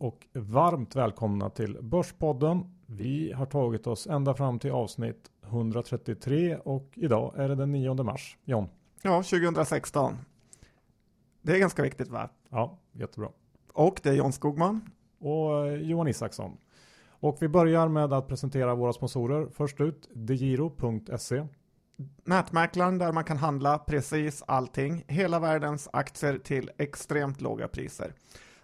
och varmt välkomna till Börspodden. Vi har tagit oss ända fram till avsnitt 133 och idag är det den 9 mars. John? Ja, 2016. Det är ganska viktigt va? Ja, jättebra. Och det är John Skogman. Och eh, Johan Isaksson. Och vi börjar med att presentera våra sponsorer. Först ut, degiro.se. Nätmäklaren där man kan handla precis allting, hela världens aktier till extremt låga priser.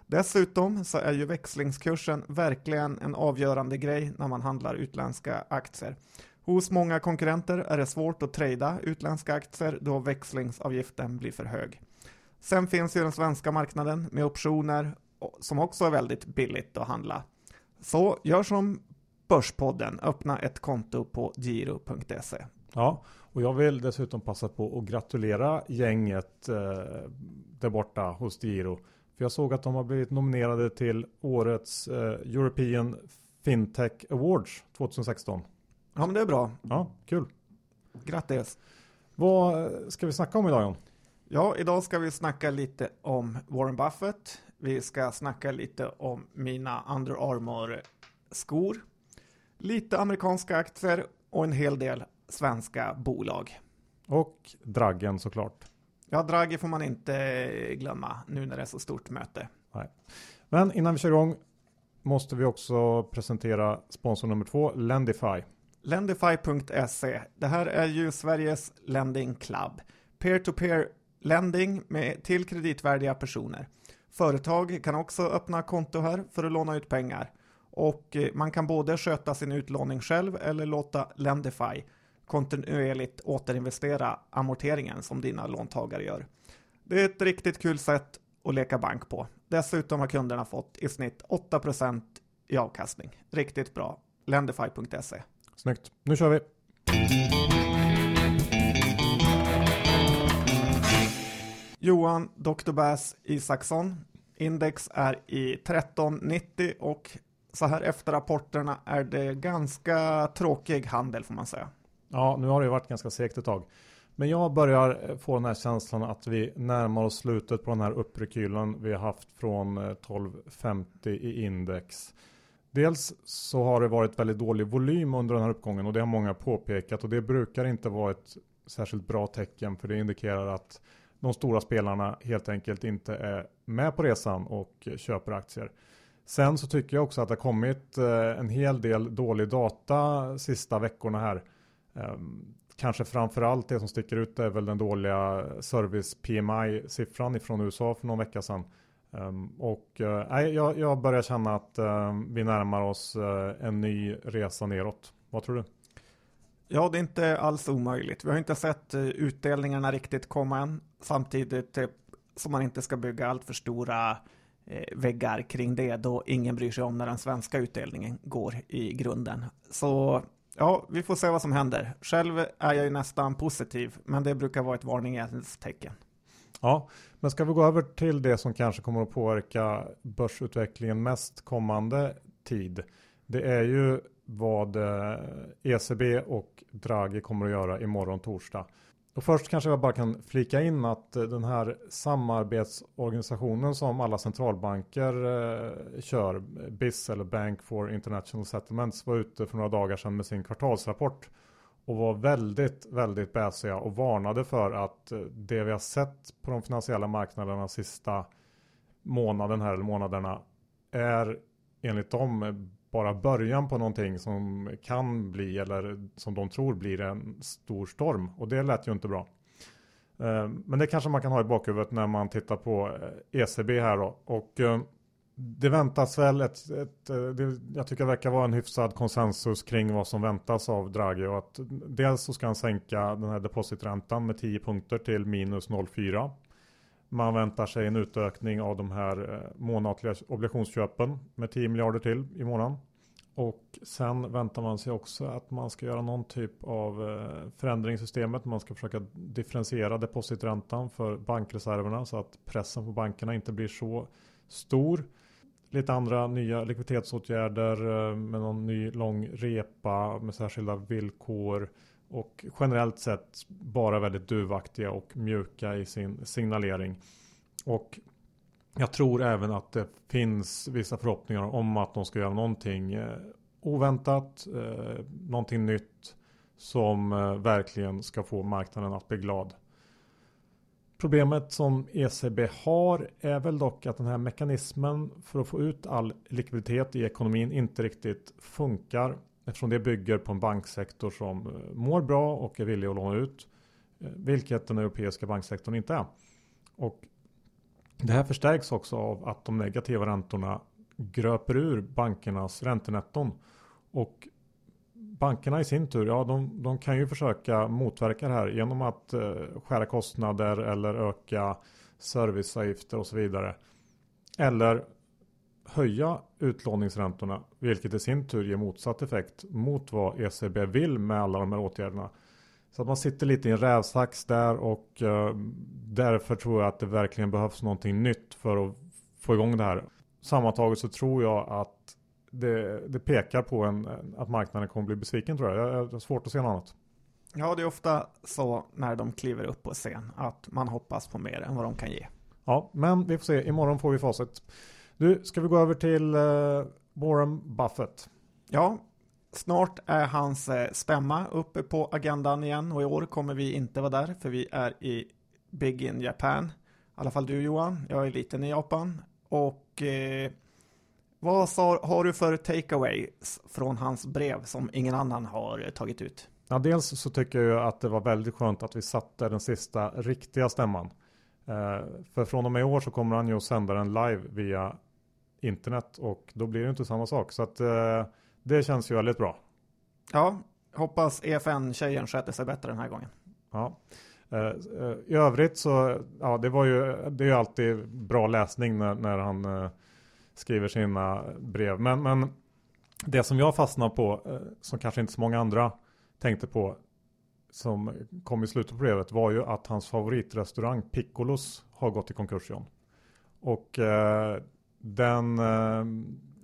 Dessutom så är ju växlingskursen verkligen en avgörande grej när man handlar utländska aktier. Hos många konkurrenter är det svårt att trada utländska aktier då växlingsavgiften blir för hög. Sen finns ju den svenska marknaden med optioner som också är väldigt billigt att handla. Så gör som Börspodden, öppna ett konto på giro.se. Ja, och jag vill dessutom passa på att gratulera gänget eh, där borta hos Giro. För jag såg att de har blivit nominerade till årets eh, European Fintech Awards 2016. Ja, men det är bra. Ja, kul. Grattis. Vad ska vi snacka om idag John? Ja, idag ska vi snacka lite om Warren Buffett. Vi ska snacka lite om mina Under Armour skor. Lite amerikanska aktier och en hel del svenska bolag. Och Draggen såklart. Ja, Draghi får man inte glömma nu när det är så stort möte. Nej. Men innan vi kör igång måste vi också presentera sponsor nummer två, Lendify. Lendify.se. Det här är ju Sveriges lending club. Peer-to-peer lending med, till kreditvärdiga personer. Företag kan också öppna konto här för att låna ut pengar. Och eh, man kan både sköta sin utlåning själv eller låta Lendify kontinuerligt återinvestera amorteringen som dina låntagare gör. Det är ett riktigt kul sätt att leka bank på. Dessutom har kunderna fått i snitt 8% i avkastning. Riktigt bra. Lendify.se. Snyggt. Nu kör vi. Johan Dr. Bass Isaksson. Index är i 1390 och så här efter rapporterna är det ganska tråkig handel får man säga. Ja, nu har det ju varit ganska segt ett tag. Men jag börjar eh, få den här känslan att vi närmar oss slutet på den här upprekylen vi har haft från eh, 1250 i index. Dels så har det varit väldigt dålig volym under den här uppgången och det har många påpekat och det brukar inte vara ett särskilt bra tecken för det indikerar att de stora spelarna helt enkelt inte är med på resan och köper aktier. Sen så tycker jag också att det har kommit eh, en hel del dålig data sista veckorna här. Kanske kanske framförallt det som sticker ut är väl den dåliga service PMI-siffran ifrån USA för någon vecka sedan. Ehm, och eh, jag, jag börjar känna att ehm, vi närmar oss eh, en ny resa neråt. Vad tror du? Ja, det är inte alls omöjligt. Vi har inte sett eh, utdelningarna riktigt komma än. Samtidigt som man inte ska bygga allt för stora väggar kring det då ingen bryr sig om när den svenska utdelningen går i grunden. Så ja, vi får se vad som händer. Själv är jag ju nästan positiv, men det brukar vara ett varningens tecken. Ja, men ska vi gå över till det som kanske kommer att påverka börsutvecklingen mest kommande tid. Det är ju vad eh, ECB och Draghi kommer att göra imorgon torsdag. Och först kanske jag bara kan flika in att eh, den här samarbetsorganisationen som alla centralbanker eh, kör, BIS eller Bank for International Settlements, var ute för några dagar sedan med sin kvartalsrapport och var väldigt, väldigt bäsiga och varnade för att eh, det vi har sett på de finansiella marknaderna sista månaden här eller månaderna är enligt dem bara början på någonting som kan bli eller som de tror blir en stor storm och det lät ju inte bra. Eh, men det kanske man kan ha i bakhuvudet när man tittar på eh, ECB här då. Och eh, det väntas väl ett, ett det, jag tycker det verkar vara en hyfsad konsensus kring vad som väntas av Draghi och att dels så ska han sänka den här depositräntan med 10 punkter till minus 0,4. Man väntar sig en utökning av de här månatliga obligationsköpen med 10 miljarder till i månaden. Och sen väntar man sig också att man ska göra någon typ av eh, förändring i systemet. Man ska försöka differentiera depositräntan för bankreserverna så att pressen på bankerna inte blir så stor lite andra nya likviditetsåtgärder eh, med någon ny lång repa med särskilda villkor och generellt sett bara väldigt duvaktiga och mjuka i sin signalering. Och jag tror även att det finns vissa förhoppningar om att de ska göra någonting eh, oväntat, eh, någonting nytt som eh, verkligen ska få marknaden att bli glad. Problemet som ECB har är väl dock att den här mekanismen för att få ut all likviditet i ekonomin inte riktigt funkar eftersom det bygger på en banksektor som eh, mår bra och är villig att låna ut. Vilket den europeiska banksektorn inte är. Och det här förstärks också av att de negativa räntorna gröper ur bankernas räntenetton. Och bankerna i sin tur, ja de, de kan ju försöka motverka det här genom att eh, skära kostnader eller öka serviceavgifter och så vidare. Eller höja utlåningsräntorna, vilket i sin tur ger motsatt effekt mot vad ECB vill med alla de här åtgärderna. Så att man sitter lite i en rävsax där och uh, därför tror jag att det verkligen behövs någonting nytt för att få igång det här. Sammantaget så tror jag att det, det pekar på en, att marknaden kommer bli besviken tror jag. Jag har svårt att se något annat. Ja, det är ofta så när de kliver upp på scen att man hoppas på mer än vad de kan ge. Ja, men vi får se. Imorgon får vi facit. Du, ska vi gå över till uh, Warren Buffett? Ja, snart är hans eh, stämma uppe på agendan igen och i år kommer vi inte vara där för vi är i Big in Japan. I alla fall du Johan, jag är liten i Japan. Och eh, vad sa, har du för takeaways från hans brev som ingen annan har eh, tagit ut? Ja, dels så tycker jag att det var väldigt skönt att vi satte den sista riktiga stämman. Eh, för från och med i år så kommer han ju att sända den live via internet och då blir det inte samma sak. Så att eh, det känns ju väldigt bra. Ja, hoppas EFN-tjejen sköter sig bättre den här gången. Ja. Eh, eh, I övrigt så, ja det var ju, det är ju alltid bra läsning när, när han eh, skriver sina brev. Men, men det som jag fastnar på, som kanske inte så många andra tänkte på, som kom i slutet på brevet, var ju att hans favoritrestaurang Piccolos har gått i konkurs John. Och eh, den eh,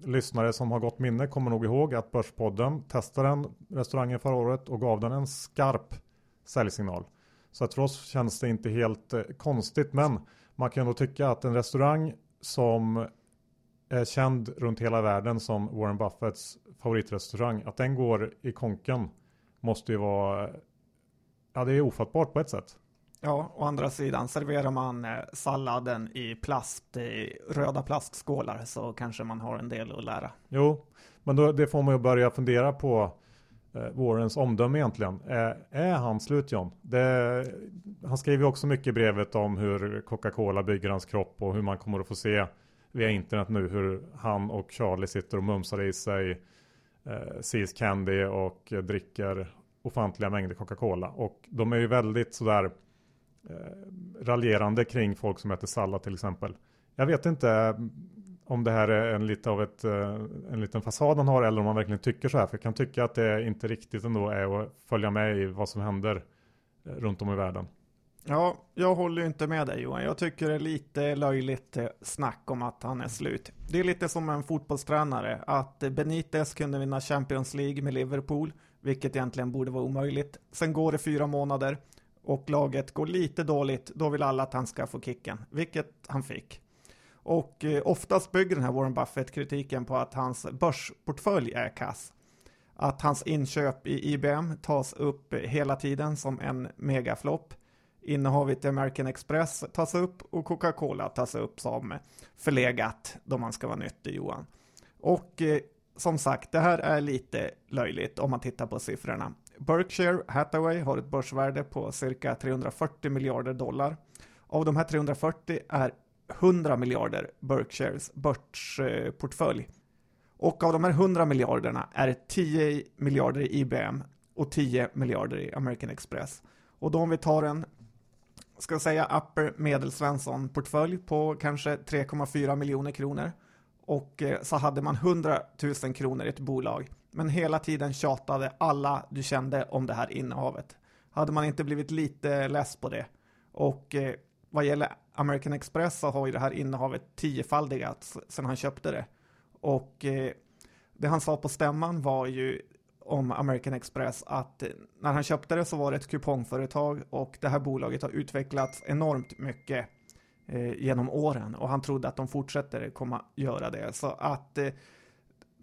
lyssnare som har gott minne kommer nog ihåg att Börspodden testade den restaurangen förra året och gav den en skarp säljsignal. Så att för oss känns det inte helt eh, konstigt men man kan ändå tycka att en restaurang som är känd runt hela världen som Warren Buffetts favoritrestaurang, att den går i konken måste ju vara, ja det är ofattbart på ett sätt. Ja, å andra sidan serverar man eh, salladen i plast, i röda plastskålar så kanske man har en del att lära. Jo, men då, det får man ju börja fundera på eh, Warrens omdöme egentligen. Är, är han slut John? Det, han skriver också mycket i brevet om hur Coca-Cola bygger hans kropp och hur man kommer att få se via internet nu hur han och Charlie sitter och mumsar i sig eh, Seas Candy och dricker ofantliga mängder Coca-Cola. Och de är ju väldigt sådär eh, raljerande kring folk som äter sallad till exempel. Jag vet inte mm, om det här är en, lite av ett, eh, en liten fasad han har eller om han verkligen tycker så här. För jag kan tycka att det inte riktigt ändå är att följa med i vad som händer eh, runt om i världen. Ja, jag håller inte med dig Johan. Jag tycker det är lite löjligt eh, snack om att han är slut. Det är lite som en fotbollstränare, att Benitez kunde vinna Champions League med Liverpool, vilket egentligen borde vara omöjligt. Sen går det fyra månader, och laget går lite dåligt, då vill alla att han ska få kicken, vilket han fick. Och eh, oftast bygger den här Warren Buffett-kritiken på att hans börsportfölj är kass. Att hans inköp i IBM tas upp hela tiden som en megaflopp. Innehavet i American Express tas upp och Coca-Cola tas upp som förlegat då man ska vara nyttig Johan. Och eh, som sagt, det här är lite löjligt om man tittar på siffrorna. Berkshire Hathaway har ett börsvärde på cirka 340 miljarder dollar. Av de här 340 är 100 miljarder Berkshires börsportfölj. Och av de här 100 miljarderna är 10 miljarder i IBM och 10 miljarder i American Express. Och då om vi tar en, ska jag säga upper medelsvensson portfölj på kanske 3,4 miljoner kronor och eh, så hade man 100 000 kronor i ett bolag men hela tiden tjatade alla du kände om det här innehavet. Hade man inte blivit lite less på det? Och eh, vad gäller American Express så har ju det här innehavet tiofaldigats sedan han köpte det. Och eh, det han sa på stämman var ju om American Express att eh, när han köpte det så var det ett kupongföretag och det här bolaget har utvecklats enormt mycket eh, genom åren och han trodde att de fortsätter komma göra det. Så att eh,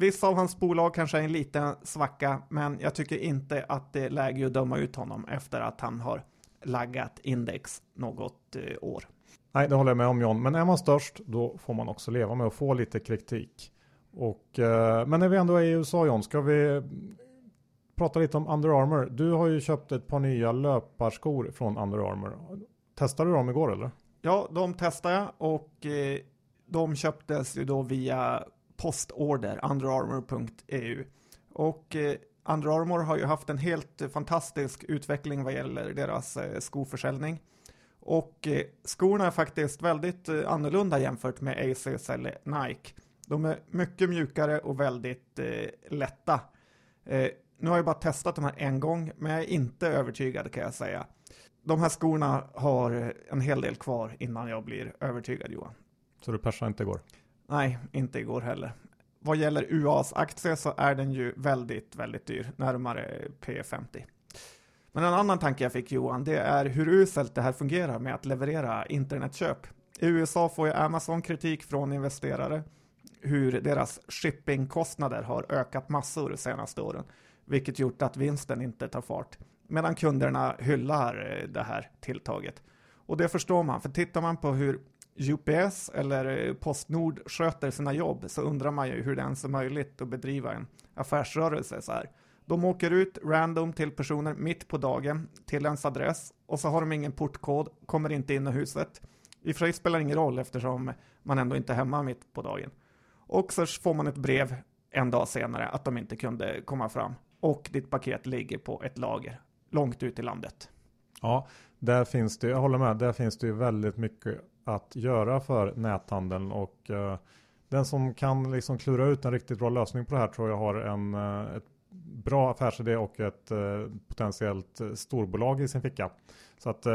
vissa av hans bolag kanske är en liten svacka, men jag tycker inte att det är läge att döma ut honom efter att han har laggat index något eh, år. Nej, det håller jag med om John. Men är man störst, då får man också leva med att få lite kritik. Och, eh, men när vi ändå är i USA John, ska vi prata lite om Under Armour. Du har ju köpt ett par nya löparskor från Under Armour. Testade du dem igår eller? Ja, de testade jag och eh, de köptes ju då via postorder, underarmor.eu. Och eh, Under Armour har ju haft en helt fantastisk utveckling vad gäller deras eh, skoförsäljning. Och eh, skorna är faktiskt väldigt eh, annorlunda jämfört med Asus eller Nike. De är mycket mjukare och väldigt eh, lätta. Eh, nu har jag bara testat de här en gång, men jag är inte övertygad kan jag säga. De här skorna har en hel del kvar innan jag blir övertygad Johan. Så du persade inte igår? Nej, inte igår heller. Vad gäller UAs aktie så är den ju väldigt, väldigt dyr, närmare P50. Men en annan tanke jag fick Johan, det är hur uselt det här fungerar med att leverera internetköp. I USA får ju Amazon kritik från investerare hur deras shippingkostnader har ökat massor de senaste åren, vilket gjort att vinsten inte tar fart, medan kunderna hyllar det här tilltaget. Och det förstår man, för tittar man på hur UPS eller Postnord sköter sina jobb så undrar man ju hur det ens är möjligt att bedriva en affärsrörelse så här. De åker ut random till personer mitt på dagen till ens adress och så har de ingen portkod, kommer inte in i huset. I och för sig spelar det ingen roll eftersom man ändå inte är hemma mitt på dagen. Och så får man ett brev en dag senare att de inte kunde komma fram och ditt paket ligger på ett lager långt ut i landet. Ja, där finns det, jag håller med, där finns det ju väldigt mycket att göra för näthandeln och uh, den som kan liksom klura ut en riktigt bra lösning på det här tror jag har en, uh, ett bra affärsidé och ett uh, potentiellt storbolag i sin ficka. Så att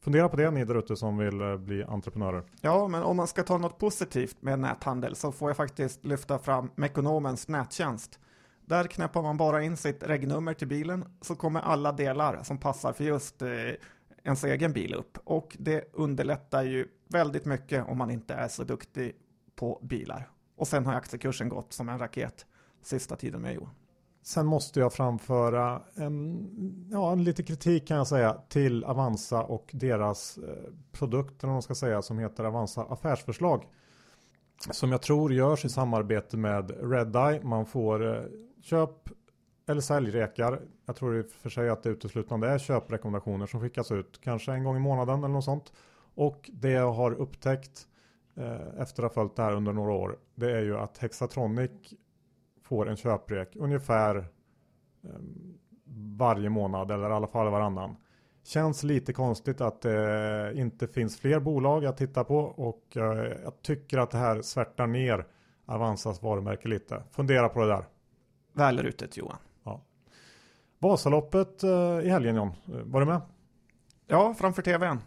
fundera på det ni där ute som vill bli entreprenörer. Ja, men om man ska ta något positivt med näthandel så får jag faktiskt lyfta fram Mekonomens nättjänst. Där knäpper man bara in sitt regnummer till bilen så kommer alla delar som passar för just ens egen bil upp. Och det underlättar ju väldigt mycket om man inte är så duktig på bilar. Och sen har aktiekursen gått som en raket sista tiden med Johan. Sen måste jag framföra en, ja, en lite kritik kan jag säga till Avanza och deras eh, produkter, om man ska säga, som heter Avanza affärsförslag. Som jag tror görs i samarbete med Redeye. Man får eh, köp eller säljrekar. Jag tror i och för sig att det uteslutande är köprekommendationer som skickas ut. Kanske en gång i månaden eller något sånt. Och det jag har upptäckt eh, efter att ha följt det här under några år. Det är ju att Hexatronic får en köprek ungefär eh, varje månad eller i alla fall varannan. Känns lite konstigt att det inte finns fler bolag att titta på och eh, jag tycker att det här svärtar ner Avanzas varumärke lite. Fundera på det där. Väl rutet Johan. Vasaloppet eh, i helgen John, var du med? Ja, framför tvn.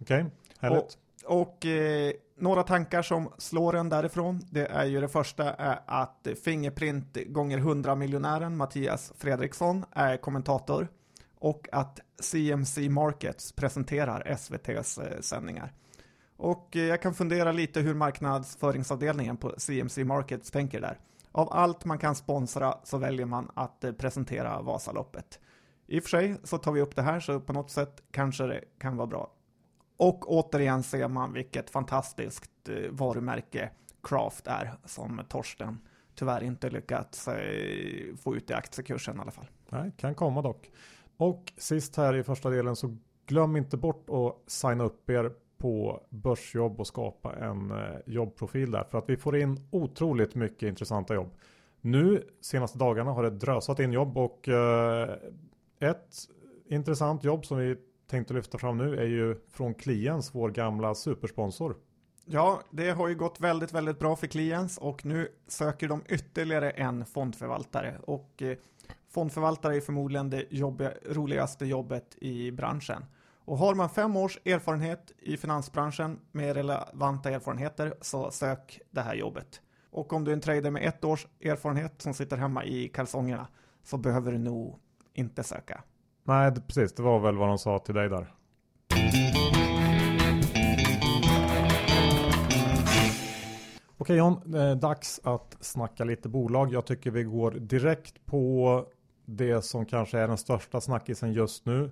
Okej, okay, härligt. Och, och eh, några tankar som slår en därifrån, det är ju det första är att Fingerprint gånger 100 miljonären Mattias Fredriksson är kommentator och att CMC Markets presenterar SVTs eh, sändningar. Och eh, jag kan fundera lite hur marknadsföringsavdelningen på CMC Markets tänker där. Av allt man kan sponsra så väljer man att eh, presentera Vasaloppet. I och för sig så tar vi upp det här så på något sätt kanske det kan vara bra. Och återigen ser man vilket fantastiskt eh, varumärke Craft är som Torsten tyvärr inte lyckats eh, få ut i aktiekursen i alla fall. Nej, kan komma dock. Och sist här i första delen så glöm inte bort att signa upp er på Börsjobb och skapa en eh, jobbprofil där. För att vi får in otroligt mycket intressanta jobb. Nu senaste dagarna har det drösat in jobb och eh, ett intressant jobb som vi tänkte lyfta fram nu är ju från Kliens, vår gamla supersponsor. Ja, det har ju gått väldigt, väldigt bra för Kliens och nu söker de ytterligare en fondförvaltare och eh, fondförvaltare är förmodligen det jobbiga, roligaste jobbet i branschen. Och har man fem års erfarenhet i finansbranschen med relevanta erfarenheter så sök det här jobbet. Och om du är en trader med ett års erfarenhet som sitter hemma i kalsongerna så behöver du nog inte söka. Nej, precis. Det var väl vad de sa till dig där. Okej John, eh, dags att snacka lite bolag. Jag tycker vi går direkt på det som kanske är den största snackisen just nu.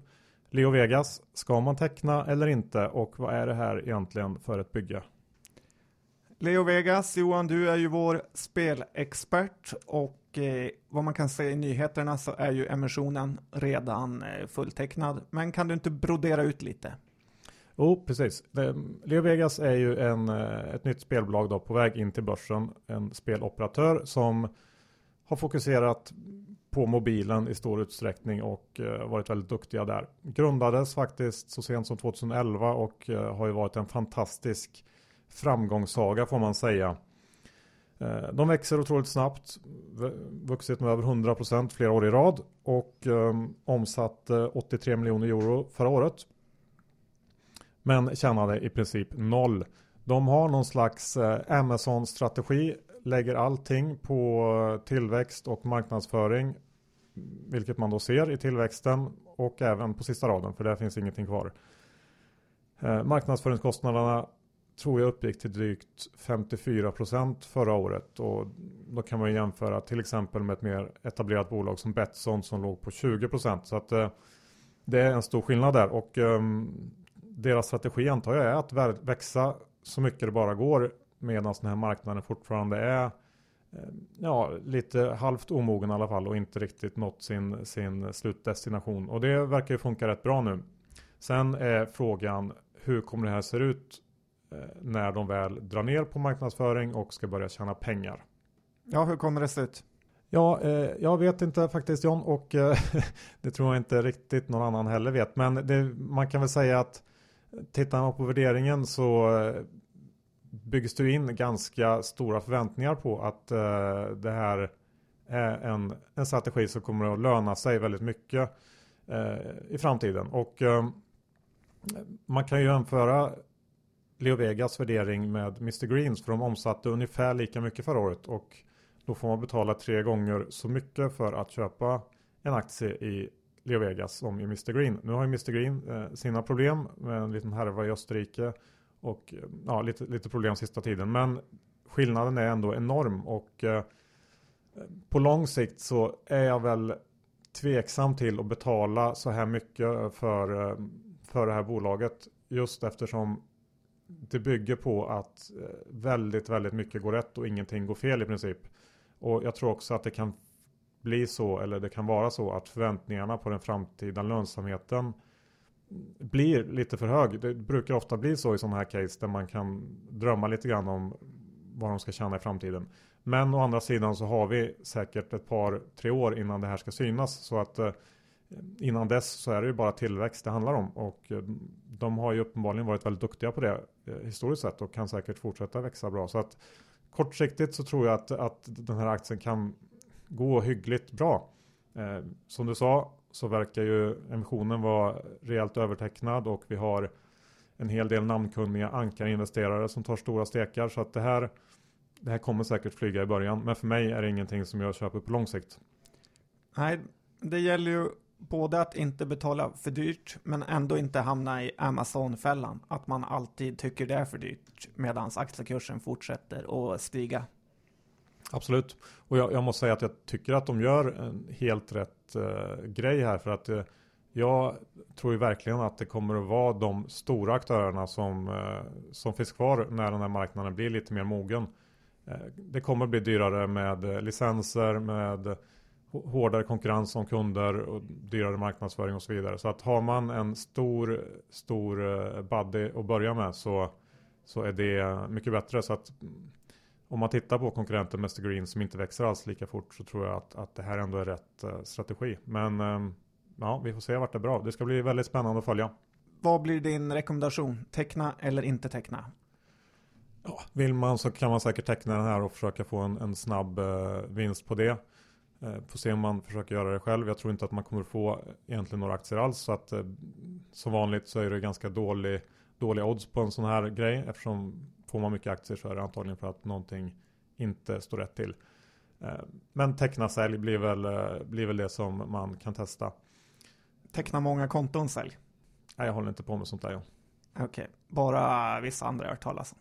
Leo Vegas, ska man teckna eller inte och vad är det här egentligen för ett bygge? Leo Vegas, Johan, du är ju vår spelexpert och eh, vad man kan säga i nyheterna så är ju emissionen redan eh, fulltecknad. Men kan du inte brodera ut lite? Jo, oh, precis. Leo Vegas är ju en, eh, ett nytt spelbolag då på väg in till börsen. En speloperatör som har fokuserat på mobilen i stor utsträckning och eh, varit väldigt duktiga där. Grundades faktiskt så sent som 2011 och eh, har ju varit en fantastisk framgångssaga får man säga. Eh, de växer otroligt snabbt, vuxit med över 100% flera år i rad och omsatte 83 miljoner euro förra året. Men tjänade i princip noll. De har någon slags Amazon-strategi lägger allting på tillväxt och marknadsföring vilket man då ser i tillväxten och även på sista raden för där finns ingenting kvar. Eh, marknadsföringskostnaderna tror jag uppgick till drygt 54% förra året. Och då kan man jämföra till exempel med ett mer etablerat bolag som Betsson som låg på 20% så att eh, det är en stor skillnad där. Och eh, deras strategi antar jag är att växa så mycket det bara går medan den här marknaden fortfarande är Eh, ja, lite halvt omogen i alla fall och inte riktigt nått sin, sin slutdestination. Och det verkar ju funka rätt bra nu. Sen är frågan hur kommer det här se ut eh, när de väl drar ner på marknadsföring och ska börja tjäna pengar. Ja, hur kommer det se ut? Ja, eh, jag vet inte faktiskt John och eh, det tror jag inte riktigt någon annan heller vet. Men det, man kan väl säga att tittar man på värderingen så eh, byggs det in ganska stora förväntningar på att eh, det här är en, en strategi som kommer att löna sig väldigt mycket eh, i framtiden. Och eh, man kan ju jämföra Leo Vegas värdering med Mr Greens för de omsatte ungefär lika mycket förra året och då får man betala tre gånger så mycket för att köpa en aktie i Leo Vegas som i Mr Green. Nu har ju Mr Green sina problem med en liten härva i Österrike och eh, ja, lite, lite problem sista tiden. Men skillnaden är ändå enorm och eh, på lång sikt så är jag väl tveksam till att betala så här mycket för, eh, för det här bolaget. Just eftersom det bygger på att eh, väldigt, väldigt mycket går rätt och ingenting går fel i princip. Och jag tror också att det kan bli så, eller det kan vara så att förväntningarna på den framtida lönsamheten blir lite för hög. Det brukar ofta bli så i sådana här case där man kan drömma lite grann om vad de ska tjäna i framtiden. Men å andra sidan så har vi säkert ett par, tre år innan det här ska synas. Så att eh, innan dess så är det ju bara tillväxt det handlar om. Och eh, de har ju uppenbarligen varit väldigt duktiga på det eh, historiskt sett och kan säkert fortsätta växa bra. Så att kortsiktigt så tror jag att, att den här aktien kan gå hyggligt bra. Eh, som du sa, så verkar ju emissionen vara rejält övertecknad och vi har en hel del namnkunniga ankarinvesterare som tar stora stekar. Så att det här, det här kommer säkert flyga i början. Men för mig är det ingenting som jag köper på lång sikt. Nej, det gäller ju både att inte betala för dyrt men ändå inte hamna i Amazon-fällan. Att man alltid tycker det är för dyrt medan aktiekursen fortsätter att stiga. Absolut. Och jag, jag, måste säga att jag tycker att de gör en helt rätt Eh, grej här. För att eh, jag tror ju verkligen att det kommer att vara de stora aktörerna som, eh, som finns kvar när den här marknaden blir lite mer mogen. det kommer att bli dyrare med licenser, med hårdare konkurrens om kunder och dyrare marknadsföring och så vidare. Så att har man en stor, stor buddy att börja med så, så är det mycket bättre. Så att om man tittar på konkurrenten Mr Green som inte växer alls lika fort så tror jag att, att det här ändå är rätt uh, strategi. Men uh, ja, vi får se vart det är bra. Det ska bli väldigt spännande att följa. Vad blir din rekommendation? Teckna eller inte teckna? Ja, vill man så kan man säkert teckna den här och försöka få en, en snabb uh, vinst på det. Uh, får se om man försöker göra det själv. Jag tror inte att man kommer få egentligen några aktier alls. Så att som vanligt så är det ganska dålig, dåliga odds på en sån här grej eftersom får man mycket aktier så är det antagligen för att någonting inte står rätt till. Eh, men teckna sälj blir väl, eh, blir väl det som man kan testa. Teckna många konton sälj? Nej, jag håller inte på med sånt där. Ja. Okej, okay. bara vissa andra har hört talas om.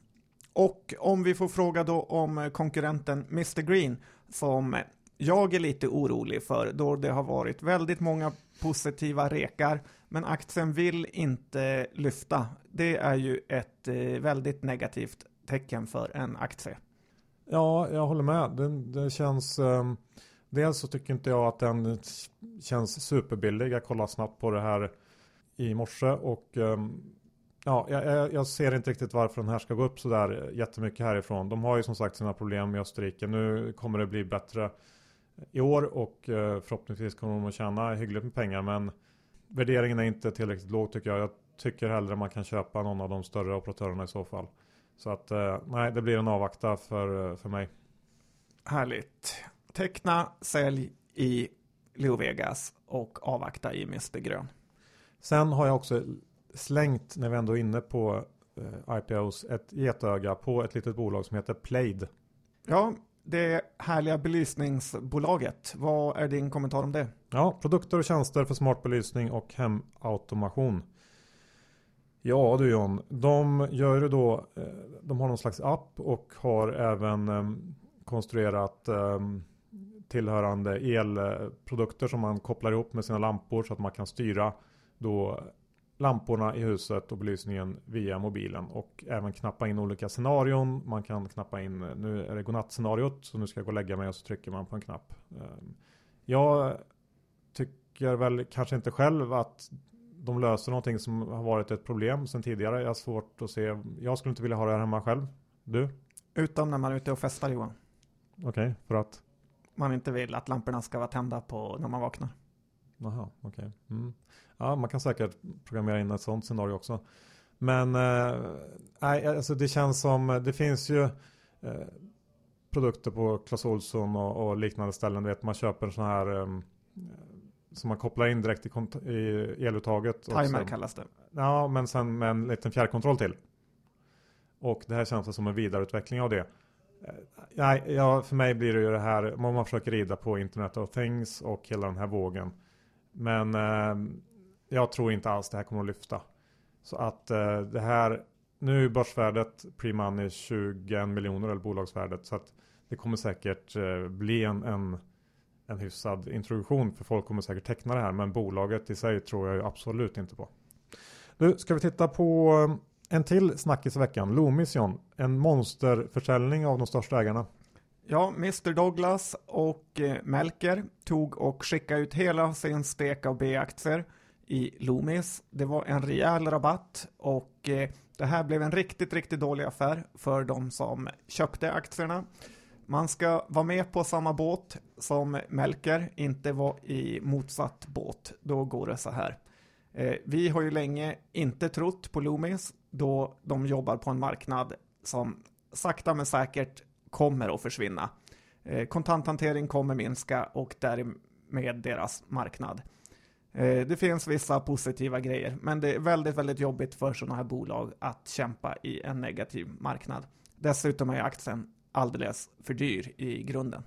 Och om vi får fråga då om konkurrenten Mr Green, som jag är lite orolig för, då det har varit väldigt många positiva rekar, men aktien vill inte lyfta. Det är ju ett eh, väldigt negativt tecken för en aktie. Ja, jag håller med. Det, det känns... Ehm, dels så tycker inte jag att den känns superbillig. Jag kollade snabbt på det här i morse och ehm, ja, jag, jag, ser inte riktigt varför den här ska gå upp så där jättemycket härifrån. De har ju som sagt sina problem i Österrike. Nu kommer det bli bättre i år och eh, förhoppningsvis kommer de att tjäna hyggligt med pengar. Men värderingen är inte tillräckligt låg tycker jag. Jag tycker hellre man kan köpa någon av de större operatörerna i så fall. Så att eh, nej, det blir en avvakta för, eh, för mig. Härligt. Teckna, sälj i Leo Vegas och avvakta i Mr Grön. Sen har jag också slängt, när vi ändå är inne på eh, IPOs, ett getöga på ett litet bolag som heter Plaid. Ja, det härliga belysningsbolaget. Vad är din kommentar om det? Ja, produkter och tjänster för smart belysning och hemautomation. Ja du John, de gör ju då, eh, de har någon slags app och har även ehm, konstruerat ehm, tillhörande elprodukter som man kopplar ihop med sina lampor så att man kan styra då lamporna i huset och belysningen via mobilen och även knappa in olika scenarion. Man kan knappa in, nu är det godnattscenariot så nu ska jag gå och lägga mig och så trycker man på en knapp. Ehm, jag tycker väl kanske inte själv att de löser någonting som har varit ett problem sedan tidigare. Jag har svårt att se. Jag skulle inte vilja ha det här hemma själv. Du? Utom när man är ute och festar Johan. Okej, okay, för att? Man inte vill att lamporna ska vara tända på när man vaknar. Okej. Okay. Mm. Ja, man kan säkert programmera in ett sånt scenario också. Men eh, alltså det känns som, det finns ju eh, produkter på Clas Ohlson och, och, liknande ställen. Du vet, man köper sån här eh, som man kopplar in direkt i, i eluttaget. Timer sen, kallas det. Ja, men sen med en liten fjärrkontroll till. Och det här känns som en vidareutveckling av det. Eh, nej, ja, för mig blir det ju det här, om man försöker rida på Internet of Things och hela den här vågen. Men eh, jag tror inte alls det här kommer att lyfta. Så att eh, det här, nu är börsvärdet pre-money 21 miljoner eller bolagsvärdet. Så att det kommer säkert eh, bli en, en en hyfsad introduktion för folk kommer säkert teckna det här men bolaget i sig tror jag ju absolut inte på. Nu ska vi titta på eh, en till snackis i veckan. Lomission, en monsterförsäljning av de största ägarna. Ja, Mr Douglas och eh, Melker tog och skickade ut hela sin stek av B-aktier i Loomis. Det var en rejäl rabatt och eh, det här blev en riktigt, riktigt dålig affär för de som köpte aktierna. Man ska vara med på samma båt som Melker, inte vara i motsatt båt. Då går det så här. Eh, vi har ju länge inte trott på Loomis då de jobbar på en marknad som sakta men säkert kommer att försvinna. Eh, kontanthantering kommer minska och därmed deras marknad. Eh, det finns vissa positiva grejer, men det är väldigt, väldigt jobbigt för sådana här bolag att kämpa i en negativ marknad. Dessutom är aktien alldeles för dyr i grunden.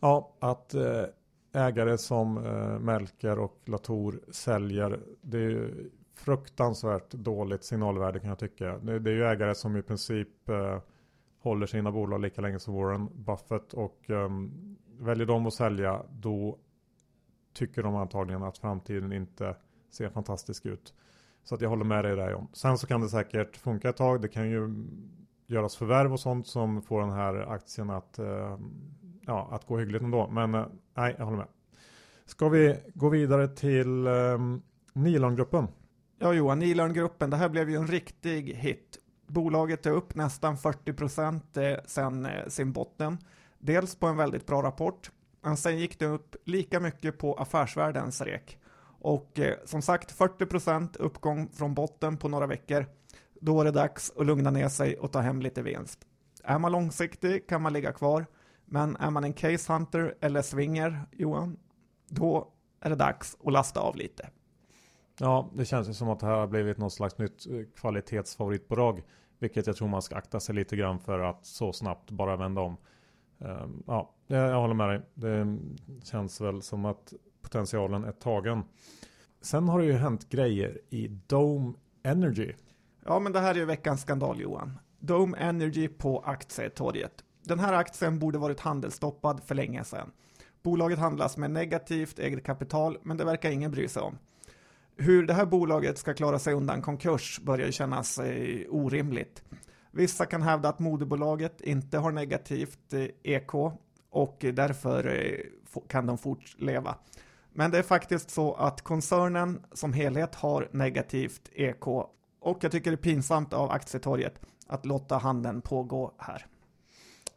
Ja, att eh, ägare som Melker och Latour säljer, det är fruktansvärt dåligt signalvärde kan jag tycka. Det, är ju ägare som i princip håller sina bolag lika länge som Warren Buffett och um, väljer de att sälja då tycker de antagligen att framtiden inte ser fantastisk ut. Så att jag håller med dig där John. Sen så kan det säkert funka ett tag. Det kan ju göras förvärv och sånt som får den här aktien att, uh, ja, att gå hyggligt ändå. Men uh, nej, jag håller med. Ska vi gå vidare till ehm, um, Nilongruppen? Ja Johan, Nilörngruppen, det här blev ju en riktig hit. Bolaget är upp nästan 40 procent eh, sen eh, sin botten. Dels på en väldigt bra rapport, men sen gick det upp lika mycket på affärsvärldens rek. Och eh, som sagt 40 procent uppgång från botten på några veckor då är det dags att lugna ner sig och ta hem lite vinst. Är man långsiktig kan man ligga kvar, men är man en case hunter eller swinger, Johan, då är det dags att lasta av lite. Ja, det känns ju som att det här har blivit något slags nytt eh, kvalitetsfavoritbolag, vilket jag tror man ska akta sig lite grann för att så snabbt bara vända om. Ehm, ja, jag håller med dig. Det känns väl som att potentialen är tagen. Sen har det ju hänt grejer i Dome Energy. Ja, men det här är ju veckans skandal Johan. Dome Energy på aktietorget. Den här aktien borde varit handelsstoppad för länge sedan. Bolaget handlas med negativt eget kapital, men det verkar ingen bry sig om. Hur det här bolaget ska klara sig undan konkurs börjar kännas eh, orimligt. Vissa kan hävda att moderbolaget inte har negativt eh, EK och därför eh, kan de fortleva. Men det är faktiskt så att koncernen som helhet har negativt EK och jag tycker det är pinsamt av aktietorget att låta handeln pågå här.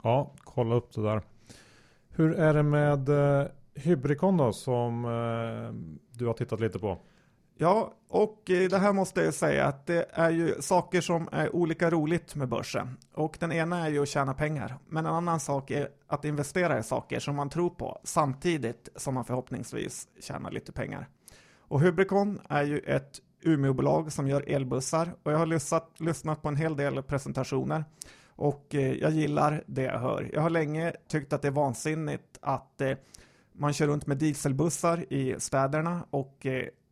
Ja, kolla upp det där. Hur är det med eh, Hybrikon då som du har tittat lite på? Ja, och eh, det här måste jag säga att det är ju saker som är olika roligt med börsen. Och den ena är ju att tjäna pengar, men en annan sak är att investera i saker som man tror på samtidigt som man förhoppningsvis tjänar lite pengar. Och Hybrikon är ju ett Umeåbolag som gör elbussar och jag har lyssnat, lyssnat på en hel del presentationer och eh, jag gillar det jag hör. Jag har länge tyckt att det är vansinnigt att eh, man kör runt med dieselbussar i städerna och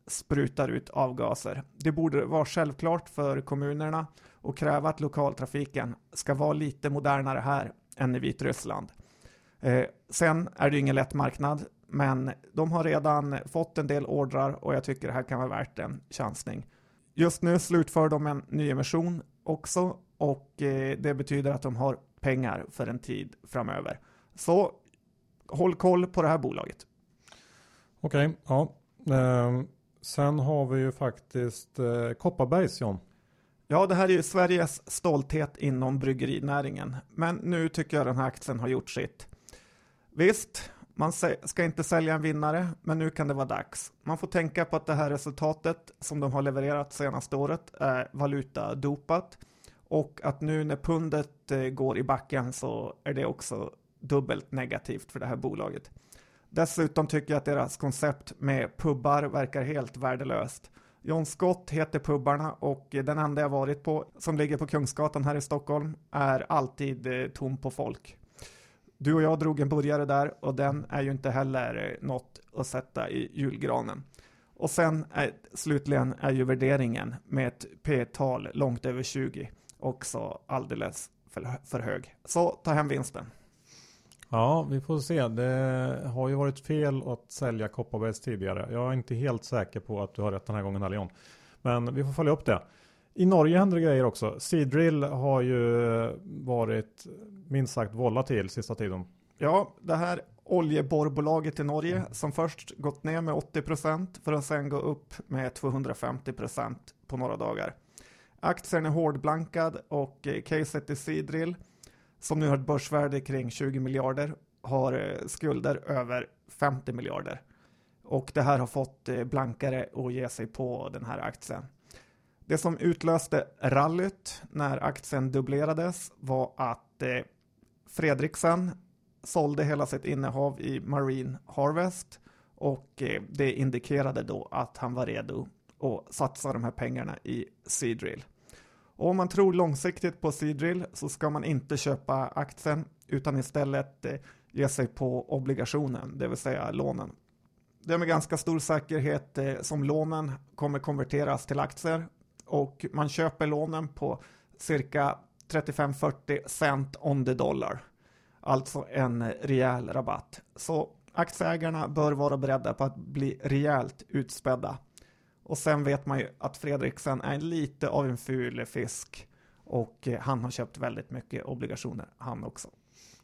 sprutar ut avgaser. Det borde vara självklart för kommunerna och kräva att lokaltrafiken ska vara lite modernare här än i Vitryssland. Eh, sen är det ju ingen lätt marknad, men de har redan fått en del ordrar och jag tycker det här kan vara värt en chansning. Just nu slutför de en nyemission också och eh, det betyder att de har pengar för en tid framöver. Så håll koll på det här bolaget. Okej, okay, ja. Um, Sen har vi ju faktiskt eh, Kopparbergs John. Ja, det här är ju Sveriges stolthet inom bryggerinäringen. Men nu tycker jag den här aktien har gjort sitt. Visst, man ska inte sälja en vinnare, men nu kan det vara dags. Man får tänka på att det här resultatet som de har levererat senaste året är valutadopat och att nu när pundet eh, går i backen så är det också dubbelt negativt för det här bolaget. Dessutom tycker jag att deras koncept med pubbar verkar helt värdelöst. John Scott heter pubbarna och den enda jag varit på, som ligger på Kungsgatan här i Stockholm, är alltid eh, tom på folk. Du och jag drog en burgare där och den är ju inte heller eh, något att sätta i julgranen. Och sen är, slutligen är ju värderingen med ett P-tal långt över 20 också alldeles för, för hög. Så ta hem vinsten. Ja, vi får se. Det har ju varit fel att sälja Kopparbergs tidigare. Jag är inte helt säker på att du har rätt den här gången Leon. Men vi får följa upp det. I Norge händer det grejer också. Seadrill har ju varit minst sagt volatil sista tiden. Ja, det här oljeborrbolaget i Norge som först gått ner med 80% för att sen gå upp med 250% på några dagar. Aktien är hårdblankad och caset i Seadrill som nu har ett börsvärde kring 20 miljarder, har eh, skulder över 50 miljarder. Och det här har fått eh, blankare att ge sig på den här aktien. Det som utlöste rallyt när aktien dubblerades var att eh, Fredriksen sålde hela sitt innehav i Marine Harvest och det indikerade då att han var redo att satsa de här pengarna i Seadrill. Och om man tror långsiktigt på Seadrill så ska man inte köpa aktien utan istället eh, ge sig på obligationen, det vill säga lånen. Det är med ganska stor säkerhet eh, som lånen kommer konverteras till aktier och man köper lånen på cirka 35-40 cent on the dollar. Alltså en rejäl rabatt. Så aktieägarna bör vara beredda på att bli rejält utspädda och sen vet man ju att Fredriksen är lite av en ful fisk och eh, han har köpt väldigt mycket obligationer han också.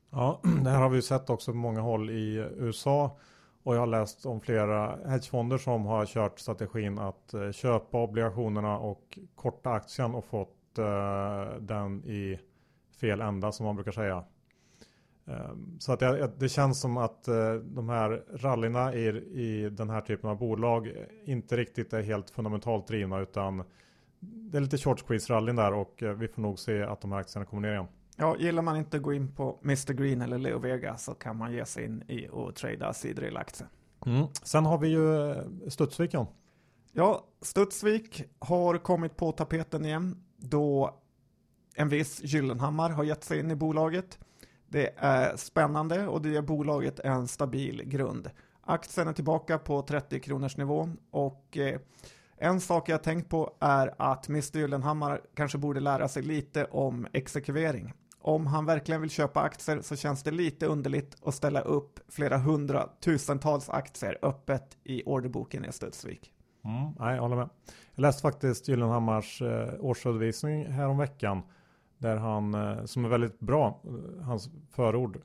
Ja, det här har vi sett också på många håll i USA och jag har läst om flera hedgefonder som har kört strategin att eh, köpa obligationerna och korta aktien och fått eh, den i fel ända som man brukar säga. Ehm, så att det, det, känns som att eh, de här rallyna i, i den här typen av bolag inte riktigt är helt fundamentalt drivna utan det är lite short squeeze rallyn där och eh, vi får nog se att de här aktierna kommer ner igen. Ja, gillar man inte att gå in på Mr Green eller Leo Vega så kan man ge sig in i och trada Sidrill-aktier. Mm. Sen har vi ju eh, Studsvik John. Ja, Studsvik har kommit på tapeten igen då en viss Gyllenhammar har gett sig in i bolaget. Det är spännande och det ger bolaget en stabil grund. Aktien är tillbaka på 30 kronors nivån och eh, En sak jag tänkt på är att Mr Gyllenhammar kanske borde lära sig lite om exekvering. Om han verkligen vill köpa aktier så känns det lite underligt att ställa upp flera hundratusentals aktier öppet i orderboken i Studsvik. Mm, nej, jag håller med. Jag läste faktiskt Gyllenhammars eh, årsredovisning häromveckan. Där han, eh, som är väldigt bra, eh, hans förord.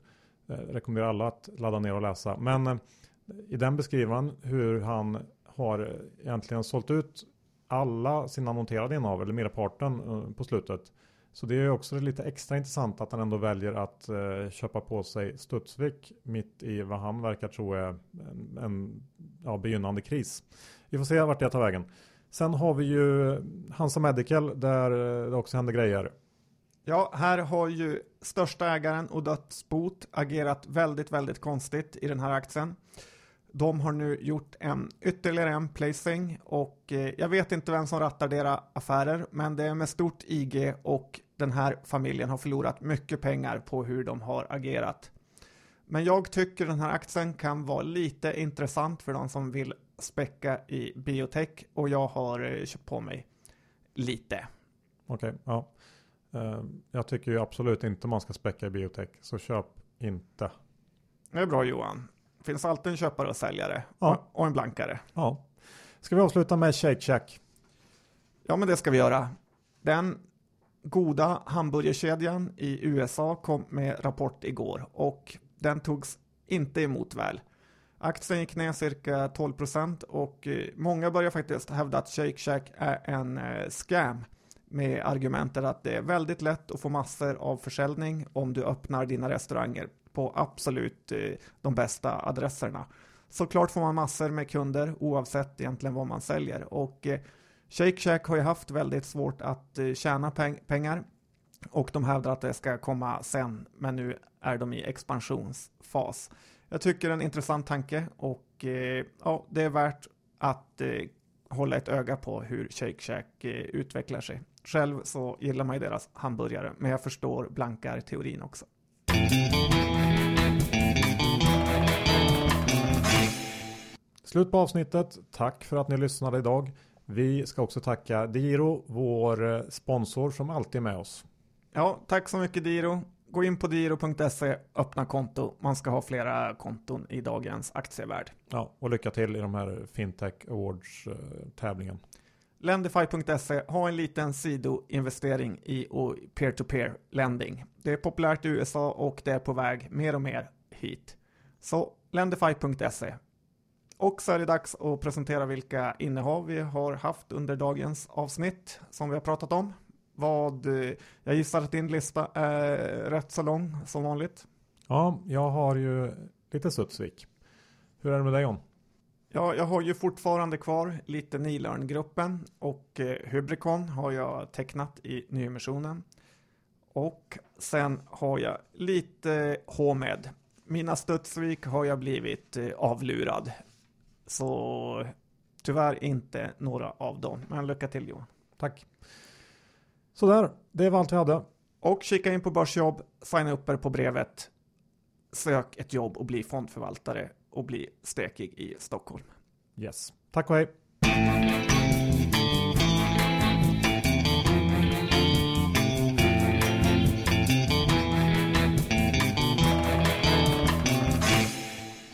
Eh, rekommenderar alla att ladda ner och läsa. Men i den beskriver han hur han har egentligen sålt ut alla sina noterade innehav, eller merparten på slutet. Så det är också lite extra intressant att han ändå väljer att köpa på sig Studsvik mitt i vad han verkar tro är en, en ja, begynnande kris. Vi får se vart det tar vägen. Sen har vi ju Hansa Medical där det också händer grejer. Ja, här har ju största ägaren och dödsbot agerat väldigt, väldigt konstigt i den här aktien. De har nu gjort en ytterligare en placing och eh, jag vet inte vem som rattar deras affärer, men det är med stort IG och den här familjen har förlorat mycket pengar på hur de har agerat. Men jag tycker den här aktien kan vara lite intressant för de som vill späcka i biotech och jag har eh, köpt på mig lite. Okej, ja. Eh, Jag tycker ju absolut inte man ska späcka i biotech, så köp inte. Det är bra Johan. Finns alltid en köpare och säljare Ja. och, en blankare. Ja. Ska vi avsluta med Shake Shack? Ja, men det ska vi göra. Den goda hamburgerkedjan i USA kom med rapport igår och den togs inte emot väl. Aktien gick ner cirka 12 procent och eh, många börjar faktiskt hävda att Shake Shack är en eh, scam med argumentet att det är väldigt lätt att få massor av försäljning om du öppnar dina restauranger på absolut eh, de bästa adresserna. Såklart får man massor med kunder oavsett egentligen vad man säljer och eh, Shake Shack har ju haft väldigt svårt att eh, tjäna peng- pengar och de hävdar att det ska komma sen, men nu är de i expansionsfas. Jag tycker det är en intressant tanke och ja, det är värt att hålla ett öga på hur Shake Shack utvecklar sig. Själv så gillar man ju deras hamburgare, men jag förstår blankar-teorin också. Slut på avsnittet. Tack för att ni lyssnade idag. Vi ska också tacka Diro, vår eh, sponsor som alltid är med oss. Ja, tack så mycket Diro. Gå in på diro.se, öppna konto. Man ska ha flera konton i dagens aktievärld. Ja, och lycka till i de här Fintech Awards eh. Lendify.se har en liten sidoinvestering i peer-to-peer lending. Det är populärt i USA och det är på väg mer och mer hit. Så Lendify.se. Och så är det dags att presentera vilka innehav vi har haft under dagens avsnitt som vi har pratat om. Vad, jag gissar att din lista är rätt så lång som vanligt. Ja, jag har ju lite Studsvik. Hur är det med dig John? Ja, jag har ju fortfarande kvar lite Nilearn-gruppen och eh, Hybricon har jag tecknat i nyemissionen. Och sen har jag lite H-med. Mina Studsvik har jag blivit eh, avlurad. Så tyvärr inte några av dem. Men lycka till Johan. Tack. Sådär, det var allt vi hade. Och kika in på Börsjobb, signa upp er på brevet, sök ett jobb och bli fondförvaltare och bli stekig i Stockholm. Yes. Tack och hej.